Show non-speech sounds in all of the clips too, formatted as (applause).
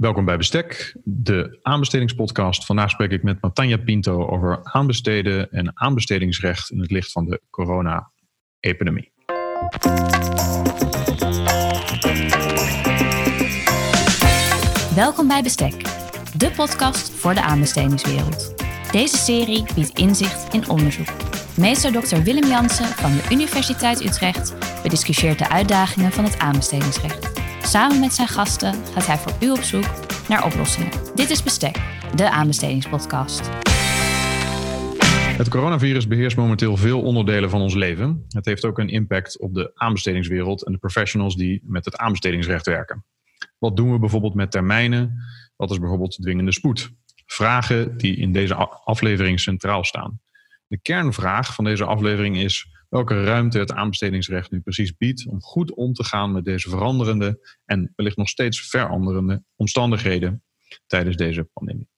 Welkom bij Bestek, de aanbestedingspodcast. Vandaag spreek ik met Matanja Pinto over aanbesteden en aanbestedingsrecht in het licht van de corona-epidemie. Welkom bij Bestek, de podcast voor de aanbestedingswereld. Deze serie biedt inzicht in onderzoek. Meester Dr. Willem Jansen van de Universiteit Utrecht bediscussieert de uitdagingen van het aanbestedingsrecht. Samen met zijn gasten gaat hij voor u op zoek naar oplossingen. Dit is Bestek, de aanbestedingspodcast. Het coronavirus beheerst momenteel veel onderdelen van ons leven. Het heeft ook een impact op de aanbestedingswereld en de professionals die met het aanbestedingsrecht werken. Wat doen we bijvoorbeeld met termijnen? Wat is bijvoorbeeld dwingende spoed? Vragen die in deze aflevering centraal staan. De kernvraag van deze aflevering is welke ruimte het aanbestedingsrecht nu precies biedt om goed om te gaan met deze veranderende en wellicht nog steeds veranderende omstandigheden tijdens deze pandemie.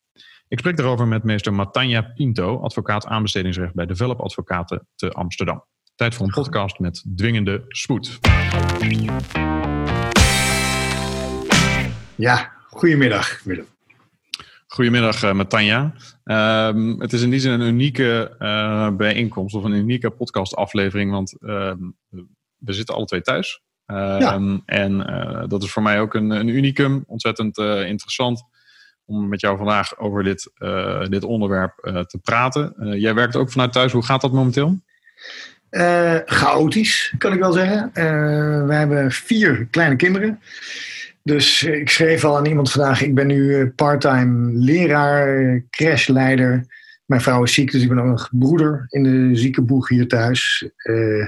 Ik spreek daarover met meester Matanja Pinto, advocaat aanbestedingsrecht bij Develop Advocaten te Amsterdam. Tijd voor een podcast met dwingende spoed. Ja, goedemiddag Willem. Goedemiddag uh, met Ehm, het is in die zin een unieke uh, bijeenkomst of een unieke podcastaflevering, want uh, we zitten alle twee thuis. Ja. Ehm, en eh, dat is voor mij ook een, een unicum, ontzettend interessant om met jou vandaag over dit, dit onderwerp te praten. jij werkt ook vanuit thuis, hoe gaat dat momenteel? chaotisch, kan ik wel zeggen. we hebben vier kleine kinderen. Dus eh, ik schreef al aan iemand vandaag, ik ben nu eh, parttime leraar, crashleider. Mijn vrouw is ziek, dus ik ben ook een broeder in de ziekenboeg hier thuis. Uh,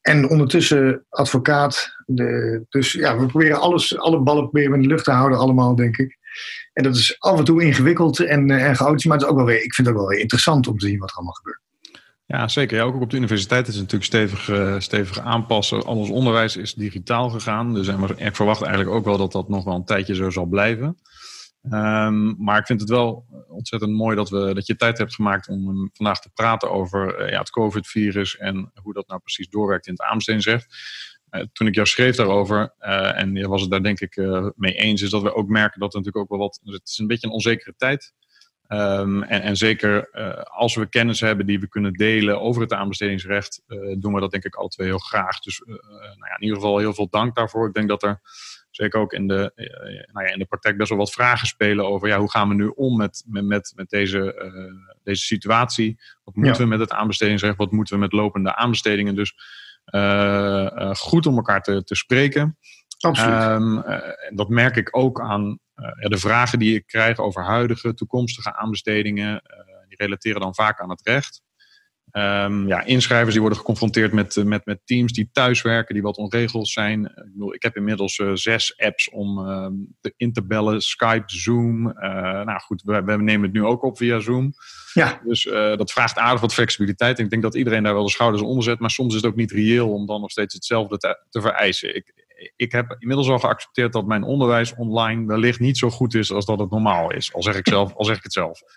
en ondertussen advocaat. De, dus ja, we proberen alles, alle ballen proberen in de lucht te houden allemaal, denk ik. En dat is af en toe ingewikkeld en, en chaotisch, maar het is ook wel weer, ik vind het ook wel weer interessant om te zien wat er allemaal gebeurt. Ja, zeker. Ja, ook op de universiteit is het natuurlijk stevig, uh, stevig aanpassen. Al ons onderwijs is digitaal gegaan. Dus ik verwacht eigenlijk ook wel dat dat nog wel een tijdje zo zal blijven. Um, maar ik vind het wel ontzettend mooi dat, we, dat je tijd hebt gemaakt om vandaag te praten over uh, ja, het COVID-virus en hoe dat nou precies doorwerkt in het aanbestedingsrecht. Uh, toen ik jou schreef daarover, en je was het daar denk ik mee eens, is dat we ook merken dat er natuurlijk ook wel wat. Het is een beetje een onzekere tijd. Um, en, en, zeker uh, als we kennis hebben die we kunnen delen over het aanbestedingsrecht, uh, doen we dat denk ik alle twee heel graag. Dus uh, nou ja, in ieder geval heel veel dank daarvoor. Ik denk dat er zeker ook in de, nou ja, in de praktijk best wel wat vragen spelen over ja, hoe gaan we nu om met, met, met, met deze, deze situatie. Wat moeten we met het aanbestedingsrecht? Wat moeten we met lopende aanbestedingen? Dus goed om elkaar te, te spreken. Absoluut. Um, dat merk ik ook aan uh, de vragen die ik krijg over huidige, toekomstige aanbestedingen, uh, die relateren dan vaak aan het recht. Um, ja, inschrijvers die worden geconfronteerd met, uh, met, met teams die thuiswerken, die wat onregeld zijn. Ik, bedoel, ik heb inmiddels zes apps om ehm, te, in te bellen, Skype, Zoom. nou goed, we, we, nemen het nu ook op via Zoom. Ja. Dus dat vraagt aardig wat flexibiliteit. Ik denk dat iedereen daar wel de schouders onder zet, maar soms is het ook niet reëel om dan nog steeds hetzelfde te, te vereisen. Ik, ik heb inmiddels al geaccepteerd dat mijn onderwijs online wellicht niet zo goed is als dat het normaal is. Al zeg ik, zelf, al zeg ik het zelf. (laughs)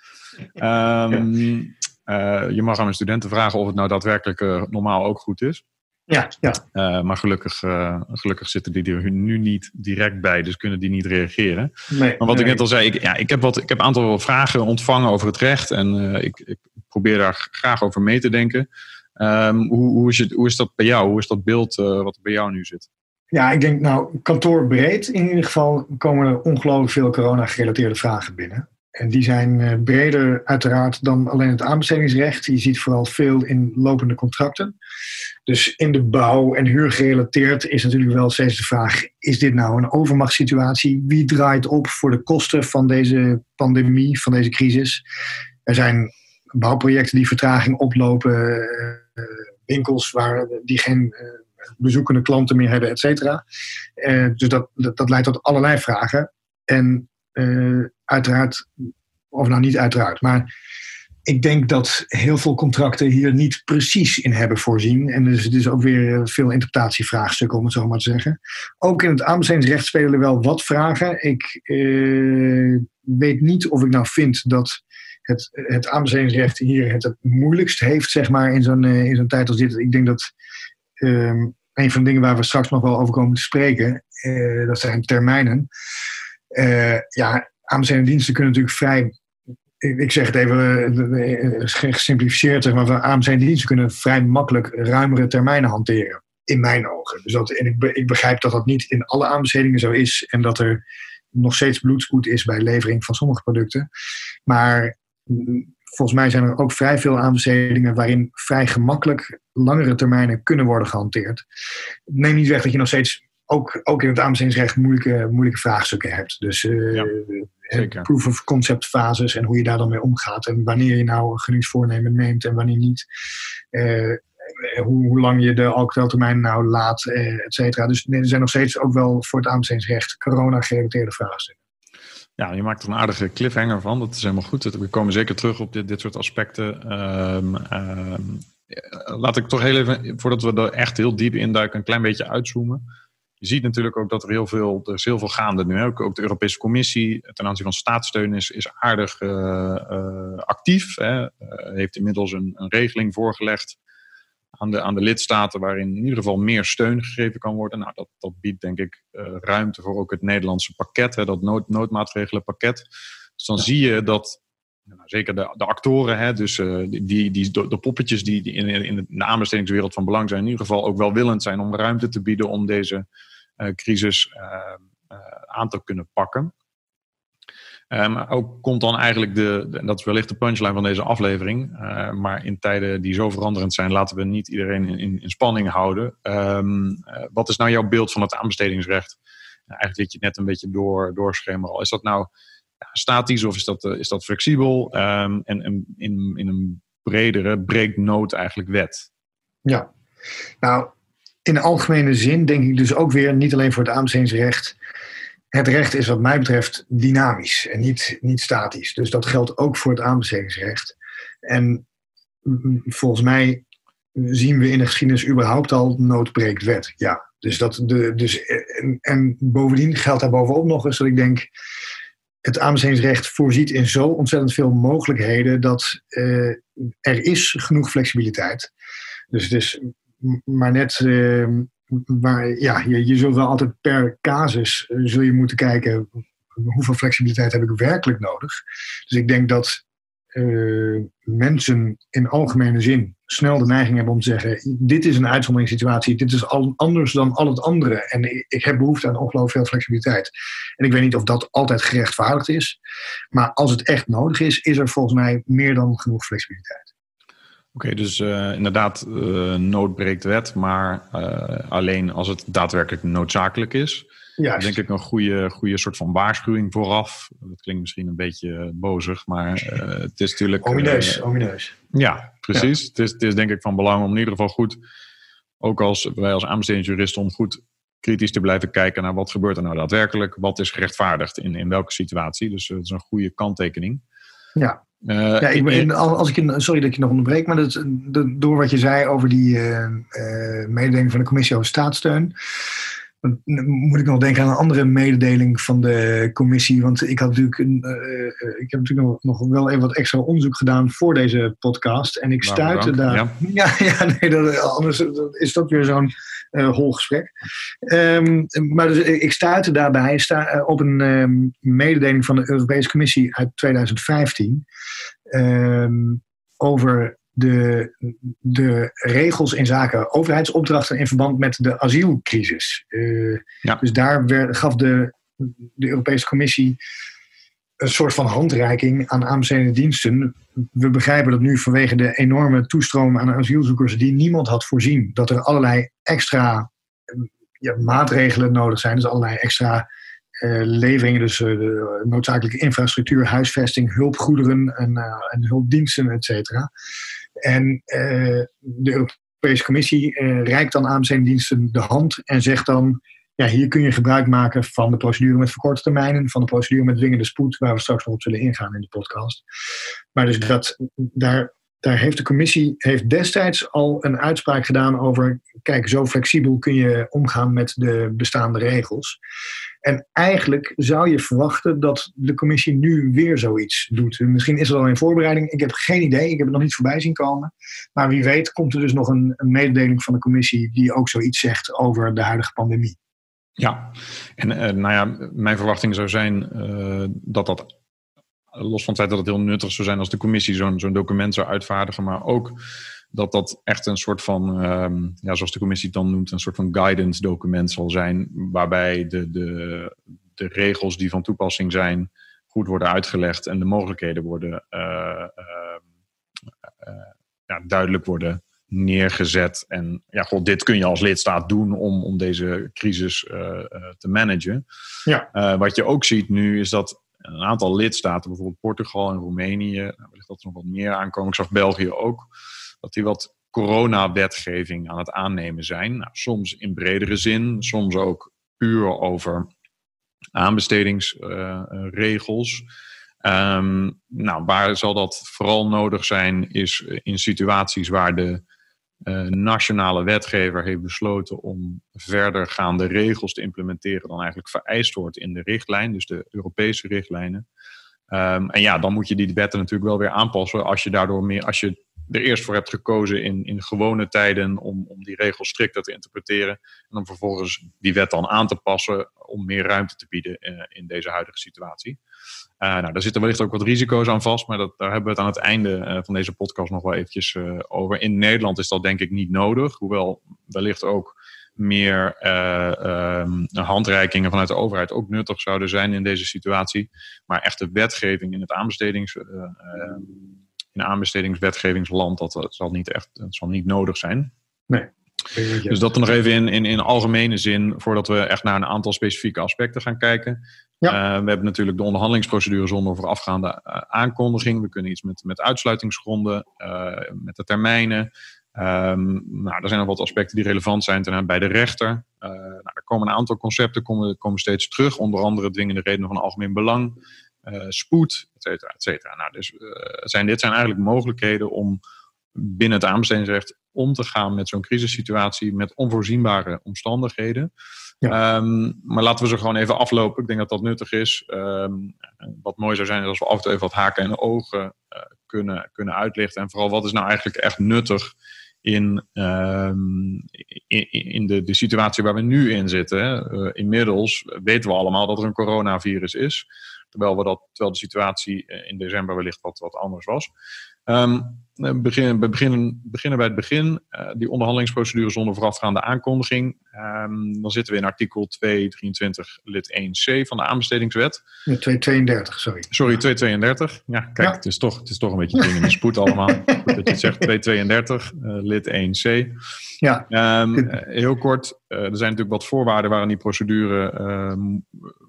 Um, uh, je mag aan mijn studenten vragen of het nou daadwerkelijk uh, normaal ook goed is. Ja, ja. Uh, maar gelukkig, gelukkig zitten die er nu niet direct bij, dus kunnen die niet reageren. Nee, maar wat nee. ik net al zei, ik, ja, ik heb, wat, ik heb een aantal vragen ontvangen over het recht en ik, ik, probeer daar graag over mee te denken. Um, hoe, hoe, is het, hoe is dat bij jou? Hoe is dat beeld wat er bij jou nu zit? Ja, ik denk nou, kantoorbreed in ieder geval komen er ongelooflijk veel corona-gerelateerde vragen binnen. En die zijn uh, breder uiteraard dan alleen het aanbestedingsrecht. Je ziet vooral veel in lopende contracten. Dus in de bouw en huur gerelateerd is natuurlijk wel steeds de vraag: is dit nou een overmachtssituatie? Wie draait op voor de kosten van deze pandemie, van deze crisis? Er zijn bouwprojecten die vertraging oplopen, uh, winkels waar die geen uh, bezoekende klanten meer hebben, et cetera. Uh, dus dat, dat, leidt tot allerlei vragen. En uh, uiteraard, of nou niet uiteraard, maar ik denk dat heel veel contracten hier niet precies in hebben voorzien. En dus het is ook weer veel interpretatievraagstukken, om het zo maar te zeggen. Ook in het aanbestedingsrecht spelen wel wat vragen. Ik weet niet of ik nou vind dat het, het aanbestedingsrecht hier het het moeilijkst heeft, zeg maar, in zo'n in zo'n tijd als dit. Ik denk dat um, een van de dingen waar we straks nog wel over komen te spreken, uh, dat zijn termijnen. ja, aanbestedende diensten kunnen natuurlijk vrij ik zeg het even gesimplificeerd, zeg maar, aanbestedende diensten kunnen vrij makkelijk ruimere termijnen hanteren. In mijn ogen. Dus dat, en ik, ik begrijp dat dat niet in alle aanbestedingen zo is. En dat er nog steeds bloedspoed is bij levering van sommige producten. Maar mm, volgens mij zijn er ook vrij veel aanbestedingen waarin vrij gemakkelijk langere termijnen kunnen worden gehanteerd. Neem niet weg dat je nog steeds ook, ook in het aanbestedingsrecht moeilijke, moeilijke vraagstukken hebt. Dus uh, proof of concept fases en hoe je daar dan mee omgaat. En wanneer je nou een gunningsvoornemen neemt en wanneer niet. Uh, hoe, hoe, lang je de alcoholtermijn nou laat, et cetera. Dus er zijn nog steeds ook wel voor het aanbestedingsrecht corona-gerelateerde vraagstukken. Ja, je maakt er een aardige cliffhanger van. Dat is helemaal goed. We komen zeker terug op dit, dit soort aspecten. Um, laat ik toch heel even, voordat we er echt heel diep induiken, een klein beetje uitzoomen. Je ziet natuurlijk ook dat er heel veel, er is heel veel gaande nu. Ook, de Europese Commissie ten aanzien van staatssteun is, is aardig uh, uh, actief. Hè. Heeft inmiddels een, een regeling voorgelegd aan de, aan de lidstaten waarin in ieder geval meer steun gegeven kan worden. Nou, dat, dat biedt denk ik uh, ruimte voor ook het Nederlandse pakket, hè, dat nood, noodmaatregelenpakket. Dus dan ja. zie je dat nou, zeker de, de actoren, hè, dus uh, die, die, de, de, poppetjes die, die in, in de aanbestedingswereld van belang zijn, in ieder geval ook wel willend zijn om ruimte te bieden om deze uh, crisis aan te kunnen pakken. Um, ook komt dan eigenlijk de, dat is wellicht de punchline van deze aflevering. Uh, maar in tijden die zo veranderend zijn, laten we niet iedereen in, in, in spanning houden. Um, uh, wat is nou jouw beeld van het aanbestedingsrecht? Uh, eigenlijk weet je het net een beetje door, doorschemeren al. Is dat nou ja, statisch of is dat, is dat flexibel? Um, en, in, in een bredere, breekt nood eigenlijk wet? Ja, nou, in de algemene zin denk ik dus ook weer niet alleen voor het aanbestedingsrecht het recht is wat mij betreft dynamisch en niet, niet statisch. Dus dat geldt ook voor het aanbestedingsrecht. En volgens mij zien we in de geschiedenis überhaupt al noodbreekt wet. Ja, dus dat de, dus, en, en bovendien geldt daar bovenop nog eens dat ik denk, het aanbestedingsrecht voorziet in zo ontzettend veel mogelijkheden dat uh, er is genoeg flexibiliteit. Dus het is maar net uh, maar ja, je, zult wel altijd per casus uh, zul je moeten kijken hoeveel flexibiliteit heb ik werkelijk nodig. Dus ik denk dat uh, mensen in algemene zin snel de neiging hebben om te zeggen: dit is een uitzonderingssituatie, dit is al anders dan al het andere. En ik, ik heb behoefte aan ongelooflijk veel flexibiliteit. En ik weet niet of dat altijd gerechtvaardigd is, maar als het echt nodig is, is er volgens mij meer dan genoeg flexibiliteit. Oké, okay, dus uh, inderdaad, uh, nood breekt wet, maar uh, alleen als het daadwerkelijk noodzakelijk is. Ja. Denk ik een goede, goede soort van waarschuwing vooraf. Dat klinkt misschien een beetje bozig, maar het is natuurlijk. Omineus, omineus. Ja, precies. Ja. Het, is, het is denk ik van belang om in ieder geval goed, ook als wij als aanbestedingsjuristen, om goed kritisch te blijven kijken naar wat gebeurt er nou daadwerkelijk, wat is gerechtvaardigd in, in welke situatie. Dus dat is een goede kanttekening. Ja, uh, ja, ik ben, als ik, sorry dat ik je nog onderbreek, maar dat, door wat je zei over die uh, mededeling van de commissie over staatssteun, moet ik nog denken aan een andere mededeling van de commissie. Want ik, had natuurlijk een, ik heb natuurlijk nog, nog, wel even wat extra onderzoek gedaan voor deze podcast. En ik stuitte daar. Ja, (laughs) ja, ja nee, dat, anders is dat weer zo'n uh, hol gesprek. Um, maar dus, ik stuitte daarbij sta, op een um, mededeling van de Europese Commissie uit 2015 um, over de, de regels in zaken overheidsopdrachten in verband met de asielcrisis. Uh, ja. Dus daar werd, gaf de, de Europese Commissie een soort van handreiking aan aanbestedende diensten. We begrijpen dat nu vanwege de enorme toestroom aan asielzoekers die niemand had voorzien, dat er allerlei extra ja, maatregelen nodig zijn. Dus allerlei extra uh, leveringen, dus uh, noodzakelijke infrastructuur, huisvesting, hulpgoederen en, uh, en hulpdiensten, et cetera. En de Europese Commissie reikt dan aan zijn diensten de hand en zegt dan ja, hier kun je gebruik maken van de procedure met verkorte termijnen, van de procedure met dwingende spoed, waar we straks nog op zullen ingaan in de podcast. Maar dus dat, daar, daar heeft de commissie heeft destijds al een uitspraak gedaan over, kijk, zo flexibel kun je omgaan met de bestaande regels. En eigenlijk zou je verwachten dat de commissie nu weer zoiets doet. Misschien is er al in voorbereiding. Ik heb geen idee. Ik heb het nog niet voorbij zien komen. Maar wie weet komt er dus nog een, mededeling van de commissie die ook zoiets zegt over de huidige pandemie. Ja, en uh, nou ja, mijn verwachting zou zijn uh, dat dat, los van het feit dat het heel nuttig zou zijn als de commissie zo'n zo'n document zou uitvaardigen, maar ook dat dat echt een soort van, um, ja, zoals de commissie het dan noemt, een soort van guidance document zal zijn, waarbij de, de, de regels die van toepassing zijn goed worden uitgelegd en de mogelijkheden worden uh, ja, duidelijk worden neergezet. En ja, god, dit kun je als lidstaat doen om, om deze crisis te managen. Ja. Wat je ook ziet nu is dat een aantal lidstaten, bijvoorbeeld Portugal en Roemenië, nou, wellicht dat er nog wat meer aankomen, ik zag België ook, dat die wat coronawetgeving aan het aannemen zijn. Nou, soms in bredere zin, soms ook puur over aanbestedingsregels. Um, nou, waar zal dat vooral nodig zijn, is in situaties waar de uh, nationale wetgever heeft besloten om verdergaande regels te implementeren dan eigenlijk vereist wordt in de richtlijn, dus de Europese richtlijnen. Um, en ja, dan moet je die wetten natuurlijk wel weer aanpassen als je daardoor meer, als je er eerst voor hebt gekozen in, in gewone tijden om, om die regels strikter te interpreteren. En om vervolgens die wet dan aan te passen om meer ruimte te bieden uh, in deze huidige situatie. Uh, nou, daar zitten wellicht ook wat risico's aan vast, maar dat, daar hebben we het aan het einde uh, van deze podcast nog wel eventjes over. In Nederland is dat denk ik niet nodig, hoewel wellicht ook meer um, handreikingen vanuit de overheid ook nuttig zouden zijn in deze situatie. Maar echte wetgeving in het aanbestedings in aanbestedingswetgevingsland, dat, dat zal niet echt dat zal niet nodig zijn. Nee. Dus dat er nog even in, in, in algemene zin, voordat we echt naar een aantal specifieke aspecten gaan kijken. Ja. Uh, we hebben natuurlijk de onderhandelingsprocedure zonder voorafgaande uh, aankondiging. We kunnen iets met, met uitsluitingsgronden, uh, met de termijnen. Um, nou, er zijn nog wat aspecten die relevant zijn ten, bij de rechter. nou, er komen een aantal concepten komen, komen steeds terug, onder andere dwingende redenen van algemeen belang. Eh, spoed, et cetera, et cetera. Nou, dus zijn, dit zijn eigenlijk mogelijkheden om binnen het aanbestedingsrecht om te gaan met zo'n crisissituatie met onvoorzienbare omstandigheden. Ja. Um, maar laten we ze gewoon even aflopen. Ik denk dat dat nuttig is. Um, wat mooi zou zijn is als we af en toe even wat haken en ogen uh, kunnen, kunnen uitlichten. En vooral wat is nou eigenlijk echt nuttig in, um, in, in de, de situatie waar we nu in zitten. Uh, inmiddels weten we allemaal dat er een coronavirus is. Terwijl, we dat, terwijl de situatie eh, in december wellicht wat, wat anders was. Um, we, beginnen, we beginnen, beginnen bij het begin. Uh, die onderhandelingsprocedure zonder voorafgaande aankondiging. Um, dan zitten we in artikel 223 lid 1c van de aanbestedingswet. Ja, 232, sorry. Sorry, 232. Ja, kijk, ja. Het, is toch, het is toch een beetje ding in de spoed allemaal. (laughs) dat je het zegt 232 uh, lid 1c. Ja. Um, heel kort, er zijn natuurlijk wat voorwaarden waaraan die procedure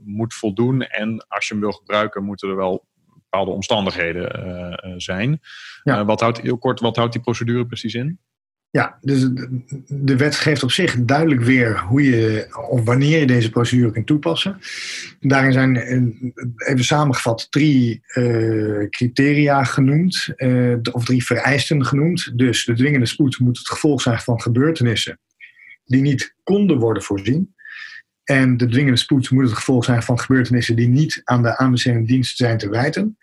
moet voldoen. En als je hem wil gebruiken, moeten er wel bepaalde omstandigheden uh, zijn. Ja. Uh, wat houdt, heel kort, wat houdt die procedure precies in? Ja, dus de wet geeft op zich duidelijk weer hoe je of wanneer je deze procedure kunt toepassen. Daarin zijn even samengevat drie uh, criteria genoemd, uh, of drie vereisten genoemd. Dus de dwingende spoed moet het gevolg zijn van gebeurtenissen die niet konden worden voorzien. En de dwingende spoed moet het gevolg zijn van gebeurtenissen die niet aan de aanbestedende dienst zijn te wijten.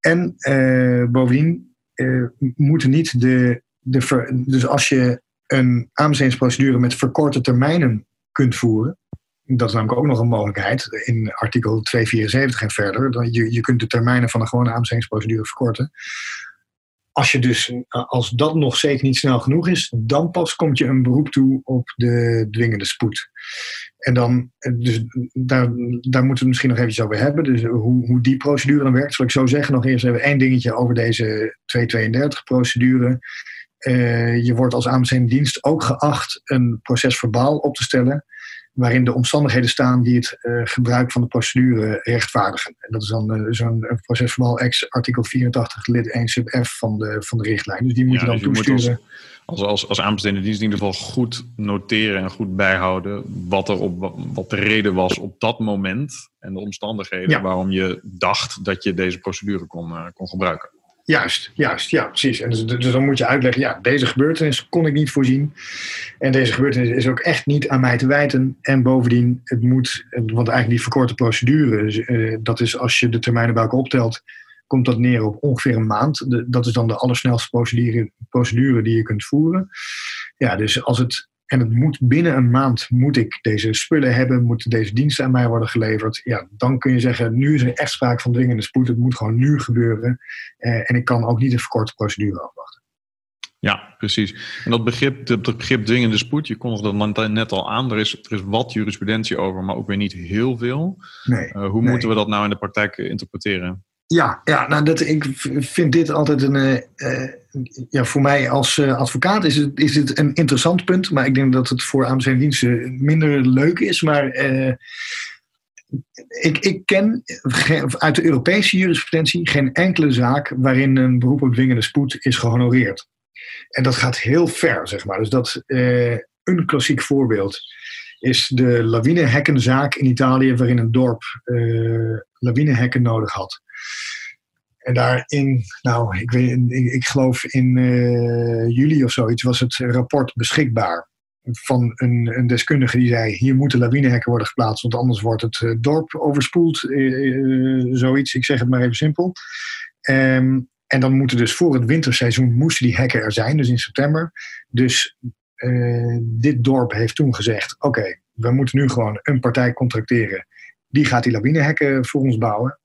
En uh, bovendien uh, moeten niet de, de dus als je een aanbestedingsprocedure met verkorte termijnen kunt voeren, dat is namelijk ook nog een mogelijkheid in artikel 274 en verder. Je, je kunt de termijnen van een gewone aanbestedingsprocedure verkorten. Als, je dus, als dat nog zeker niet snel genoeg is, dan pas komt je een beroep toe op de dwingende spoed. En dan, dus daar, daar moeten we het misschien nog eventjes over hebben. Dus hoe, hoe die procedure dan werkt, zal ik zo zeggen. Nog eerst even één dingetje over deze 232-procedure. Uh, je wordt als aanbestedende dienst ook geacht een proces verbaal op te stellen waarin de omstandigheden staan die het uh, gebruik van de procedure rechtvaardigen. En dat is dan uh, zo'n procesverbaal ex artikel 84 lid 1 sub f van de, van de richtlijn. Dus die moet ja, je dan dus toesturen. als, als, als aanbestedende dienst in ieder geval goed noteren en goed bijhouden wat, er op, wat de reden was op dat moment en de omstandigheden ja. waarom je dacht dat je deze procedure kon, uh, kon gebruiken. Juist, juist, ja, precies. En dus, dus, dan moet je uitleggen, ja, deze gebeurtenis kon ik niet voorzien. En deze gebeurtenis is ook echt niet aan mij te wijten. En bovendien, het moet, want eigenlijk die verkorte procedure, uh, dat is als je de termijnen bij elkaar optelt, komt dat neer op ongeveer een maand. Dat is dan de allersnelste procedure, procedure die je kunt voeren. Ja, dus als het en het moet binnen een maand moet ik deze spullen hebben, moeten deze diensten aan mij worden geleverd. Ja, dan kun je zeggen, nu is er echt sprake van dringende spoed. Het moet gewoon nu gebeuren. Uh, en ik kan ook niet een verkorte procedure afwachten. Ja, precies. En dat begrip, dat begrip dwingende spoed, je kondigde dat net al aan. Er is, er is wat jurisprudentie over, maar ook weer niet heel veel. Nee, uh, hoe moeten we dat nou in de praktijk interpreteren? Ja, ja nou dat, ik vind dit altijd een. Uh, ja, voor mij als uh, advocaat is het, is het een interessant punt. Maar ik denk dat het voor AMC diensten minder leuk is. Maar ik, ik ken uit de Europese jurisprudentie geen enkele zaak waarin een beroep op dwingende spoed is gehonoreerd. En dat gaat heel ver, zeg maar. Dus dat een klassiek voorbeeld is de lawinehekkenzaak in Italië, waarin een dorp lawinehekken nodig had. En daarin, nou, ik, weet, ik, ik geloof in uh, juli of zoiets, was het rapport beschikbaar. Van een, een, deskundige die zei: hier moeten lawinehekken worden geplaatst, want anders wordt het uh, dorp overspoeld. Uh, zoiets, ik zeg het maar even simpel. Um, en dan moeten dus voor het winterseizoen moesten die hekken er zijn, dus in september. Dus dit dorp heeft toen gezegd: oké, we moeten nu gewoon een partij contracteren. Die gaat die lawinehekken voor ons bouwen.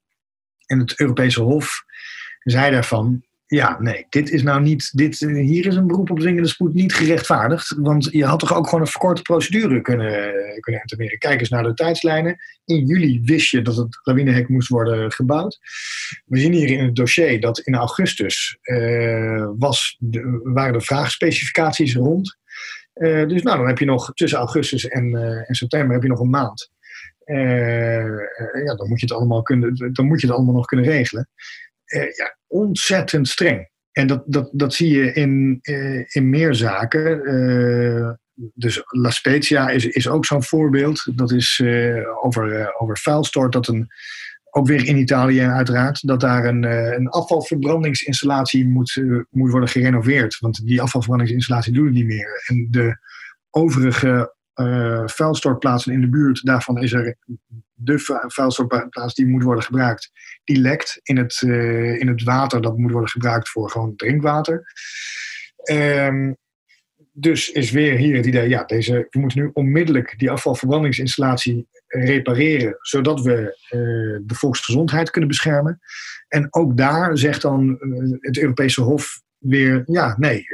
En het Europese Hof zei daarvan: ja, nee, dit is nou niet. Dit, hier is een beroep op dwingende spoed niet gerechtvaardigd. Want je had toch ook gewoon een verkorte procedure kunnen, kunnen. Kijk eens naar de tijdslijnen. In juli wist je dat het lawinehek moest worden gebouwd. We zien hier in het dossier dat in augustus uh, was de, waren de vraagspecificaties rond. Uh, dus nou, dan heb je nog tussen augustus en, uh, en september heb je nog een maand. Uh, ja, dan moet je het allemaal kunnen, dan moet je het allemaal nog kunnen regelen. Uh, ja, ontzettend streng. En dat, dat, dat zie je in, uh, in meer zaken. dus La Spezia is, is ook zo'n voorbeeld. Dat is over, over vuilstort, dat een, ook weer in Italië uiteraard, dat daar een, een afvalverbrandingsinstallatie moet, moet worden gerenoveerd. Want die afvalverbrandingsinstallatie doet het niet meer. En de overige uh, vuilstortplaatsen in de buurt, daarvan is er de vuilstortplaats die moet worden gebruikt, die lekt in het, uh, in het water dat moet worden gebruikt voor gewoon drinkwater. Um, dus is weer hier het idee, ja, deze, we moeten nu onmiddellijk die afvalverbrandingsinstallatie repareren, zodat we uh, de volksgezondheid kunnen beschermen. En ook daar zegt dan het Europese Hof weer, ja, nee,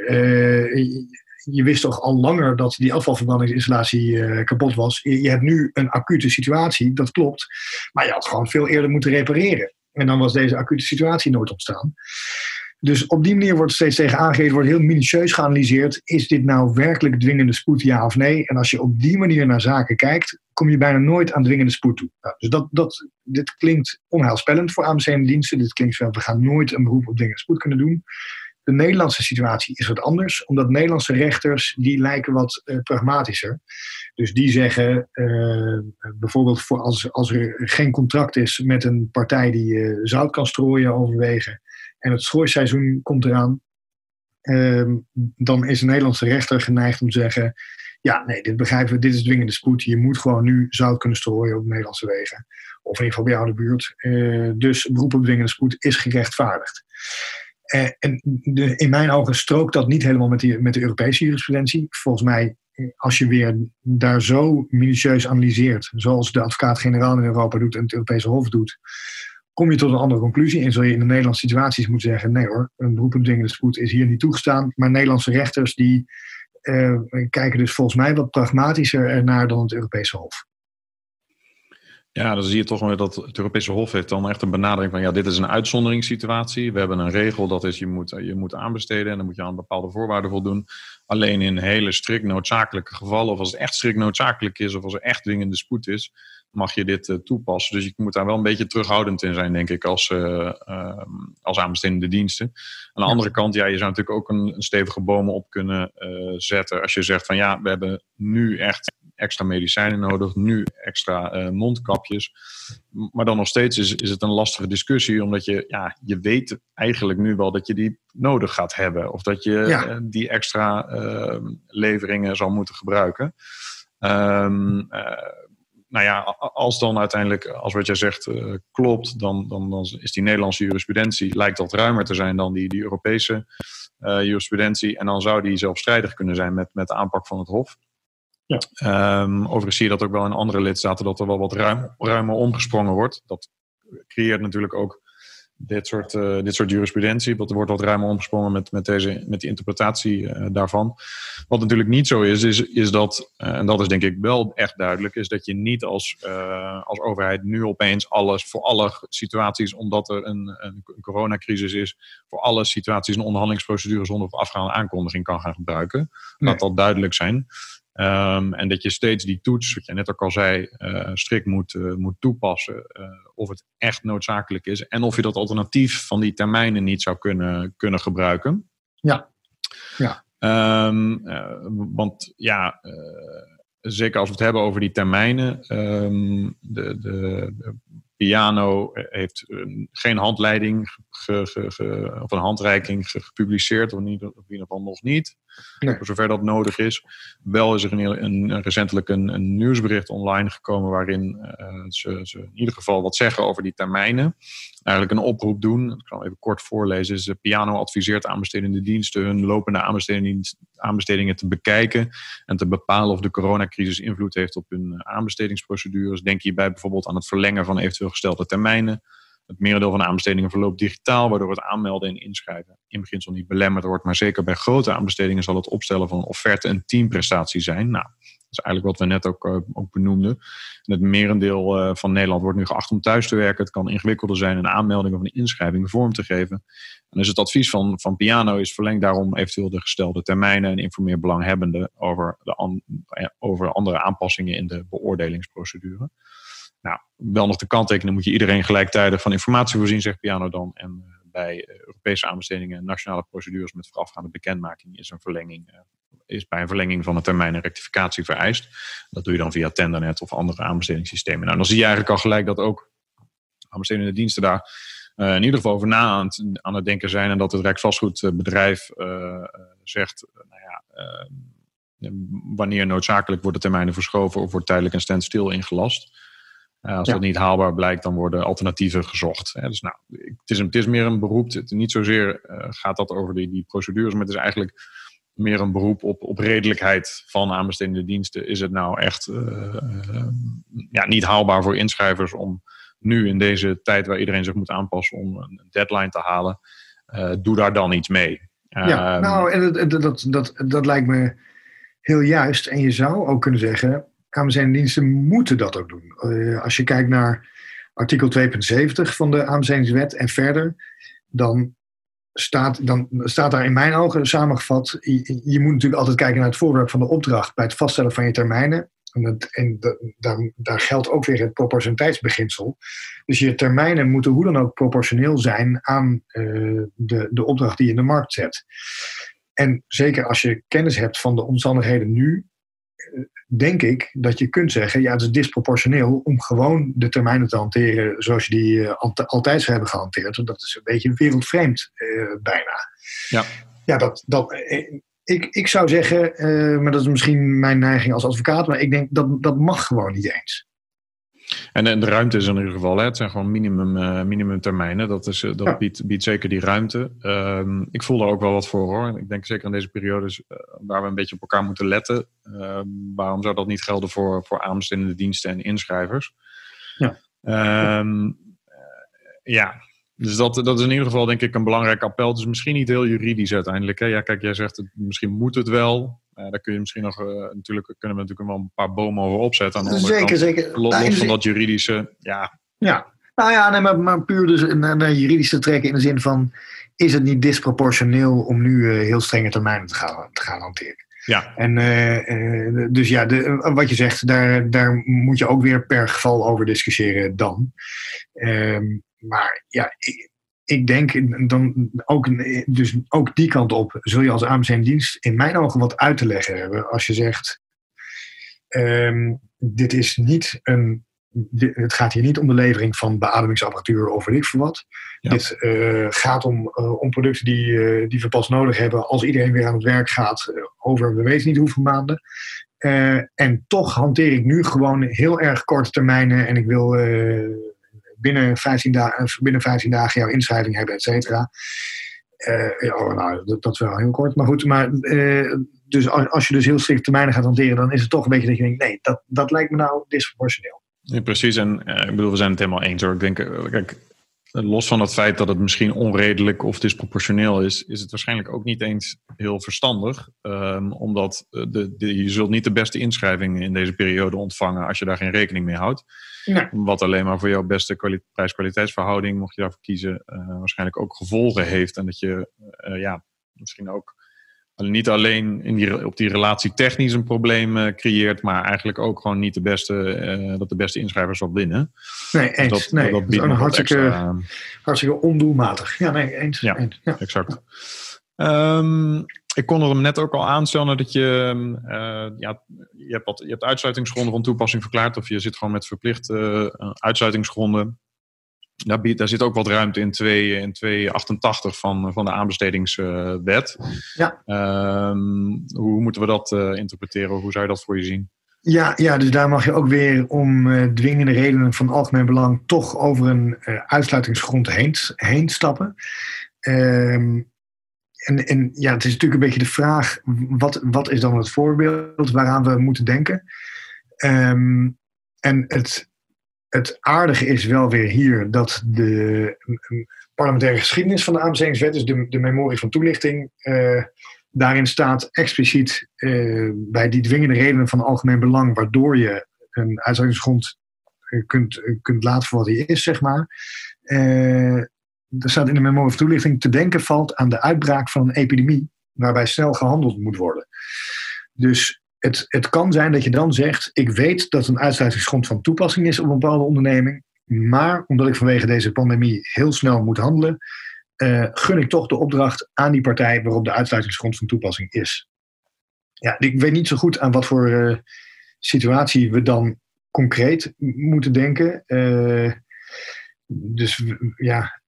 je wist toch al langer dat die afvalverbrandingsinstallatie uh, kapot was. Je, hebt nu een acute situatie, dat klopt. Maar je had gewoon veel eerder moeten repareren. En dan was deze acute situatie nooit ontstaan. Dus op die manier wordt steeds tegen aangegeven, wordt heel minutieus geanalyseerd. Is dit nou werkelijk dwingende spoed, ja of nee? En als je op die manier naar zaken kijkt, kom je bijna nooit aan dwingende spoed toe. Nou, dus dat, dat, dit klinkt onheilspellend voor AMC en diensten. Dit klinkt van, we gaan nooit een beroep op dwingende spoed kunnen doen. De Nederlandse situatie is wat anders, omdat Nederlandse rechters die lijken wat uh, pragmatischer. Dus die zeggen uh, bijvoorbeeld voor als, als er geen contract is met een partij die uh, zout kan strooien overwegen en het strooiseizoen komt eraan, ehm, dan is een Nederlandse rechter geneigd om te zeggen: ja, nee, dit begrijpen we, dit is dwingende spoed. Je moet gewoon nu zout kunnen strooien op Nederlandse wegen. Of in ieder geval bij jou de buurt. dus beroep op dwingende spoed is gerechtvaardigd. Eh, en in mijn ogen strookt dat niet helemaal met, die, met de Europese jurisprudentie. Volgens mij, als je weer daar zo minutieus analyseert, zoals de advocaat-generaal in Europa doet en het Europese Hof doet, kom je tot een andere conclusie. En zul je in de Nederlandse situaties moeten zeggen: nee hoor, een beroep op dwingende spoed is hier niet toegestaan. Maar Nederlandse rechters die uh, kijken dus volgens mij wat pragmatischer ernaar dan het Europese Hof. Ja, dan zie je toch weer dat het Europese Hof heeft dan echt een benadering van ja, dit is een uitzonderingssituatie. We hebben een regel, dat is je moet, je moet aanbesteden en dan moet je aan bepaalde voorwaarden voldoen. Alleen in hele strikt noodzakelijke gevallen, of als het echt strikt noodzakelijk is, of als er echt dwingende spoed is, mag je dit uh, toepassen. Dus je moet daar wel een beetje terughoudend in zijn, denk ik, als, uh, uh, als aanbestedende diensten. Aan de andere kant, ja, je zou natuurlijk ook een, een stevige bomen op kunnen zetten. Als je zegt van ja, we hebben nu echt extra medicijnen nodig, nu extra uh, mondkapjes. Maar dan nog steeds is, is het een lastige discussie, omdat je, ja, je weet eigenlijk nu wel dat je die nodig gaat hebben. Of dat je uh, die extra uh, leveringen zal moeten gebruiken. Um, nou ja, als dan uiteindelijk, als wat jij zegt klopt, dan, dan, dan is die Nederlandse jurisprudentie, lijkt dat ruimer te zijn dan die, die Europese jurisprudentie. En dan zou die zelfstrijdig kunnen zijn met, met de aanpak van het Hof. Ja. Ehm, overigens zie je dat ook wel in andere lidstaten, dat er wel wat ruim, ruimer omgesprongen wordt. Dat creëert natuurlijk ook dit soort, uh, dit soort jurisprudentie. Er wordt wat ruimer omgesprongen met, met, deze, met die interpretatie uh, daarvan. Wat natuurlijk niet zo is, is, is dat, uh, en dat is denk ik wel echt duidelijk, is dat je niet als, als overheid nu opeens alles voor alle situaties, omdat er een, een coronacrisis is, voor alle situaties een onderhandelingsprocedure zonder afgaande aankondiging kan gaan gebruiken. Nee. Laat dat duidelijk zijn. Um, en dat je steeds die toets, wat je net ook al zei, uh, strikt moet, uh, moet toepassen. Uh, of het echt noodzakelijk is. En of je dat alternatief van die termijnen niet zou kunnen, kunnen gebruiken. Ja. ja. Um, want ja, zeker als we het hebben over die termijnen. Um, de, de, de, Piano heeft geen handleiding ge, ge, ge, of een handreiking gepubliceerd, of in ieder geval nog niet. Voor zover dat nodig is. Wel is er een, een, recentelijk een, nieuwsbericht online gekomen waarin uh, ze, ze, in ieder geval wat zeggen over die termijnen. Eigenlijk een oproep doen, ik kan even kort voorlezen. De Piano adviseert aanbestedende diensten hun lopende aanbestedingen te bekijken en te bepalen of de coronacrisis invloed heeft op hun aanbestedingsprocedures. Denk hierbij bijvoorbeeld aan het verlengen van eventueel gestelde termijnen het merendeel van de aanbestedingen verloopt digitaal, waardoor het aanmelden en inschrijven in beginsel niet belemmerd wordt. Maar zeker bij grote aanbestedingen zal het opstellen van een offerte een teamprestatie zijn. Nou, dat is eigenlijk wat we net ook, uh, ook benoemden. En het merendeel uh, van Nederland wordt nu geacht om thuis te werken. Het kan ingewikkelder zijn een aanmelding of een inschrijving vorm te geven. En dus het advies van, van Piano is verleng daarom eventueel de gestelde termijnen en informeer belanghebbenden over, de an, over andere aanpassingen in de beoordelingsprocedure. Nou, wel nog de kanttekening moet je iedereen gelijktijdig van informatie voorzien, zegt Piano dan. En uh, bij Europese aanbestedingen en nationale procedures met voorafgaande bekendmaking is een verlenging, uh, is bij een verlenging van de termijn een rectificatie vereist. Dat doe je dan via Tendernet of andere aanbestedingssystemen. Nou, dan zie je eigenlijk al gelijk dat ook aanbestedende diensten daar uh, in ieder geval over na aan het, aan denken zijn. En dat het Rijksvastgoedbedrijf zegt, nou ja, wanneer noodzakelijk worden termijnen verschoven of wordt tijdelijk een standstill ingelast. Uh, als ja. dat niet haalbaar blijkt, dan worden alternatieven gezocht. Hè. Dus nou, het is, het is meer een beroep. Het, niet zozeer uh, gaat dat over die, die procedures, maar het is eigenlijk meer een beroep op, op redelijkheid van aanbestedende diensten. Is het nou echt uh, ja, niet haalbaar voor inschrijvers om nu in deze tijd waar iedereen zich moet aanpassen om een deadline te halen? doe daar dan iets mee. Ja, ehm, nou, en dat, dat, dat, dat lijkt me heel juist. En je zou ook kunnen zeggen, aanbestedingsdiensten moeten dat ook doen. Uh, als je kijkt naar artikel 2.70 van de aanbestedingswet en verder, dan staat, dan staat daar in mijn ogen samengevat, je, moet natuurlijk altijd kijken naar het voorwerp van de opdracht bij het vaststellen van je termijnen. En, en daar, daar, geldt ook weer het proportionaliteitsbeginsel. Dus je termijnen moeten hoe dan ook proportioneel zijn aan uh, de, de opdracht die je in de markt zet. En zeker als je kennis hebt van de omstandigheden nu, denk ik dat je kunt zeggen, ja, het is disproportioneel om gewoon de termijnen te hanteren zoals je die uh, altijd zou hebben gehanteerd. Dat is een beetje wereldvreemd uh, bijna. Ja, ja dat, dat, uh, ik, ik zou zeggen, maar dat is misschien mijn neiging als advocaat, maar ik denk dat dat mag gewoon niet eens. En, en de ruimte is in ieder geval, hè, het zijn gewoon minimum, uh, minimumtermijnen. Dat, is, dat ja. biedt, biedt zeker die ruimte. Um, ik voel er ook wel wat voor hoor. Ik denk zeker in deze periodes uh, waar we een beetje op elkaar moeten letten. Uh, waarom zou dat niet gelden voor, voor aanbestedende diensten en inschrijvers? Ja. Um, ja, dus dat, dat is in ieder geval denk ik een belangrijk appel. Het is misschien niet heel juridisch uiteindelijk. Hè? Ja, kijk, jij zegt het, misschien moet het wel. Uh, daar kun je misschien nog, uh, natuurlijk kunnen we natuurlijk wel een paar bomen over opzetten. Aan de zeker, kant, zeker. Los, los van dat juridische, ja. Ja, nou ja, nee, maar, maar puur dus naar, naar juridisch te trekken in de zin van, is het niet disproportioneel om nu uh, heel strenge termijnen te gaan, te gaan hanteren? Ja. En uh, dus ja, de, wat je zegt, daar, daar moet je ook weer per geval over discussiëren dan. Um, maar ja, ik, ik denk dan ook, dus ook die kant op zul je als AMC-dienst in mijn ogen wat uit te leggen hebben. Als je zegt, um, dit is niet een, dit, het gaat hier niet om de levering van beademingsapparatuur of weet ik veel wat. Ja. Dit uh, gaat om, uh, om producten die, uh, die we pas nodig hebben als iedereen weer aan het werk gaat over we weten niet hoeveel maanden. en toch hanteer ik nu gewoon heel erg korte termijnen en ik wil binnen 15, dagen, binnen 15 dagen jouw inschrijving hebben, et cetera. Uh, oh, nou, dat, wel heel kort. Maar goed, maar, uh, dus als je dus heel strikt termijnen gaat hanteren, dan is het toch een beetje dat je denkt, nee, dat, dat lijkt me nou disproportioneel. Ja, precies, en ik bedoel, we zijn het helemaal eens hoor. Ik denk, kijk, los van het feit dat het misschien onredelijk of disproportioneel is, is het waarschijnlijk ook niet eens heel verstandig. Um, omdat de, de, je zult niet de beste inschrijvingen in deze periode ontvangen als je daar geen rekening mee houdt. Nee. Wat alleen maar voor jouw beste prijs-kwaliteitsverhouding, mocht je daarvoor kiezen, uh, waarschijnlijk ook gevolgen heeft. En dat je uh, ja, misschien ook niet alleen in die, op die relatie technisch een probleem uh, creëert, maar eigenlijk ook gewoon niet de beste, dat de beste inschrijvers zal winnen. Nee, eens. dat, nee, dat biedt een hartstikke, extra, hartstikke ondoelmatig. Ja, nee, eens. Ja, eens. ja. exact. Um, ik kon er hem net ook al aanstellen dat je, uh, ja, je hebt, wat, je hebt uitsluitingsgronden van toepassing verklaard, of je zit gewoon met verplichte uitsluitingsgronden. Daar, biedt, daar zit ook wat ruimte in 2, in 288 van, van de aanbestedingswet. Ja. Um, hoe moeten we dat uh, interpreteren? Hoe zou je dat voor je zien? Ja, ja, dus daar mag je ook weer om uh, dwingende redenen van algemeen belang toch over een uh, uitsluitingsgrond heen, heen stappen. Um, en, en ja, het is natuurlijk een beetje de vraag: wat, wat is dan het voorbeeld waaraan we moeten denken? Um, en het, het aardige is wel weer hier dat de parlementaire geschiedenis van de aanbestedingswet, dus de, memorie van toelichting, uh, daarin staat expliciet uh, bij die dwingende redenen van algemeen belang, waardoor je een uitsluitingsgrond kunt, kunt laten voor wat hij is, zeg maar. Uh, er staat in de memorie toelichting te denken valt aan de uitbraak van een epidemie, waarbij snel gehandeld moet worden. Dus het, het kan zijn dat je dan zegt: Ik weet dat een uitsluitingsgrond van toepassing is op een bepaalde onderneming, maar omdat ik vanwege deze pandemie heel snel moet handelen, uh, gun ik toch de opdracht aan die partij waarop de uitsluitingsgrond van toepassing is. Ja, ik weet niet zo goed aan wat voor uh, situatie we dan concreet moeten denken. Uh, dus ja,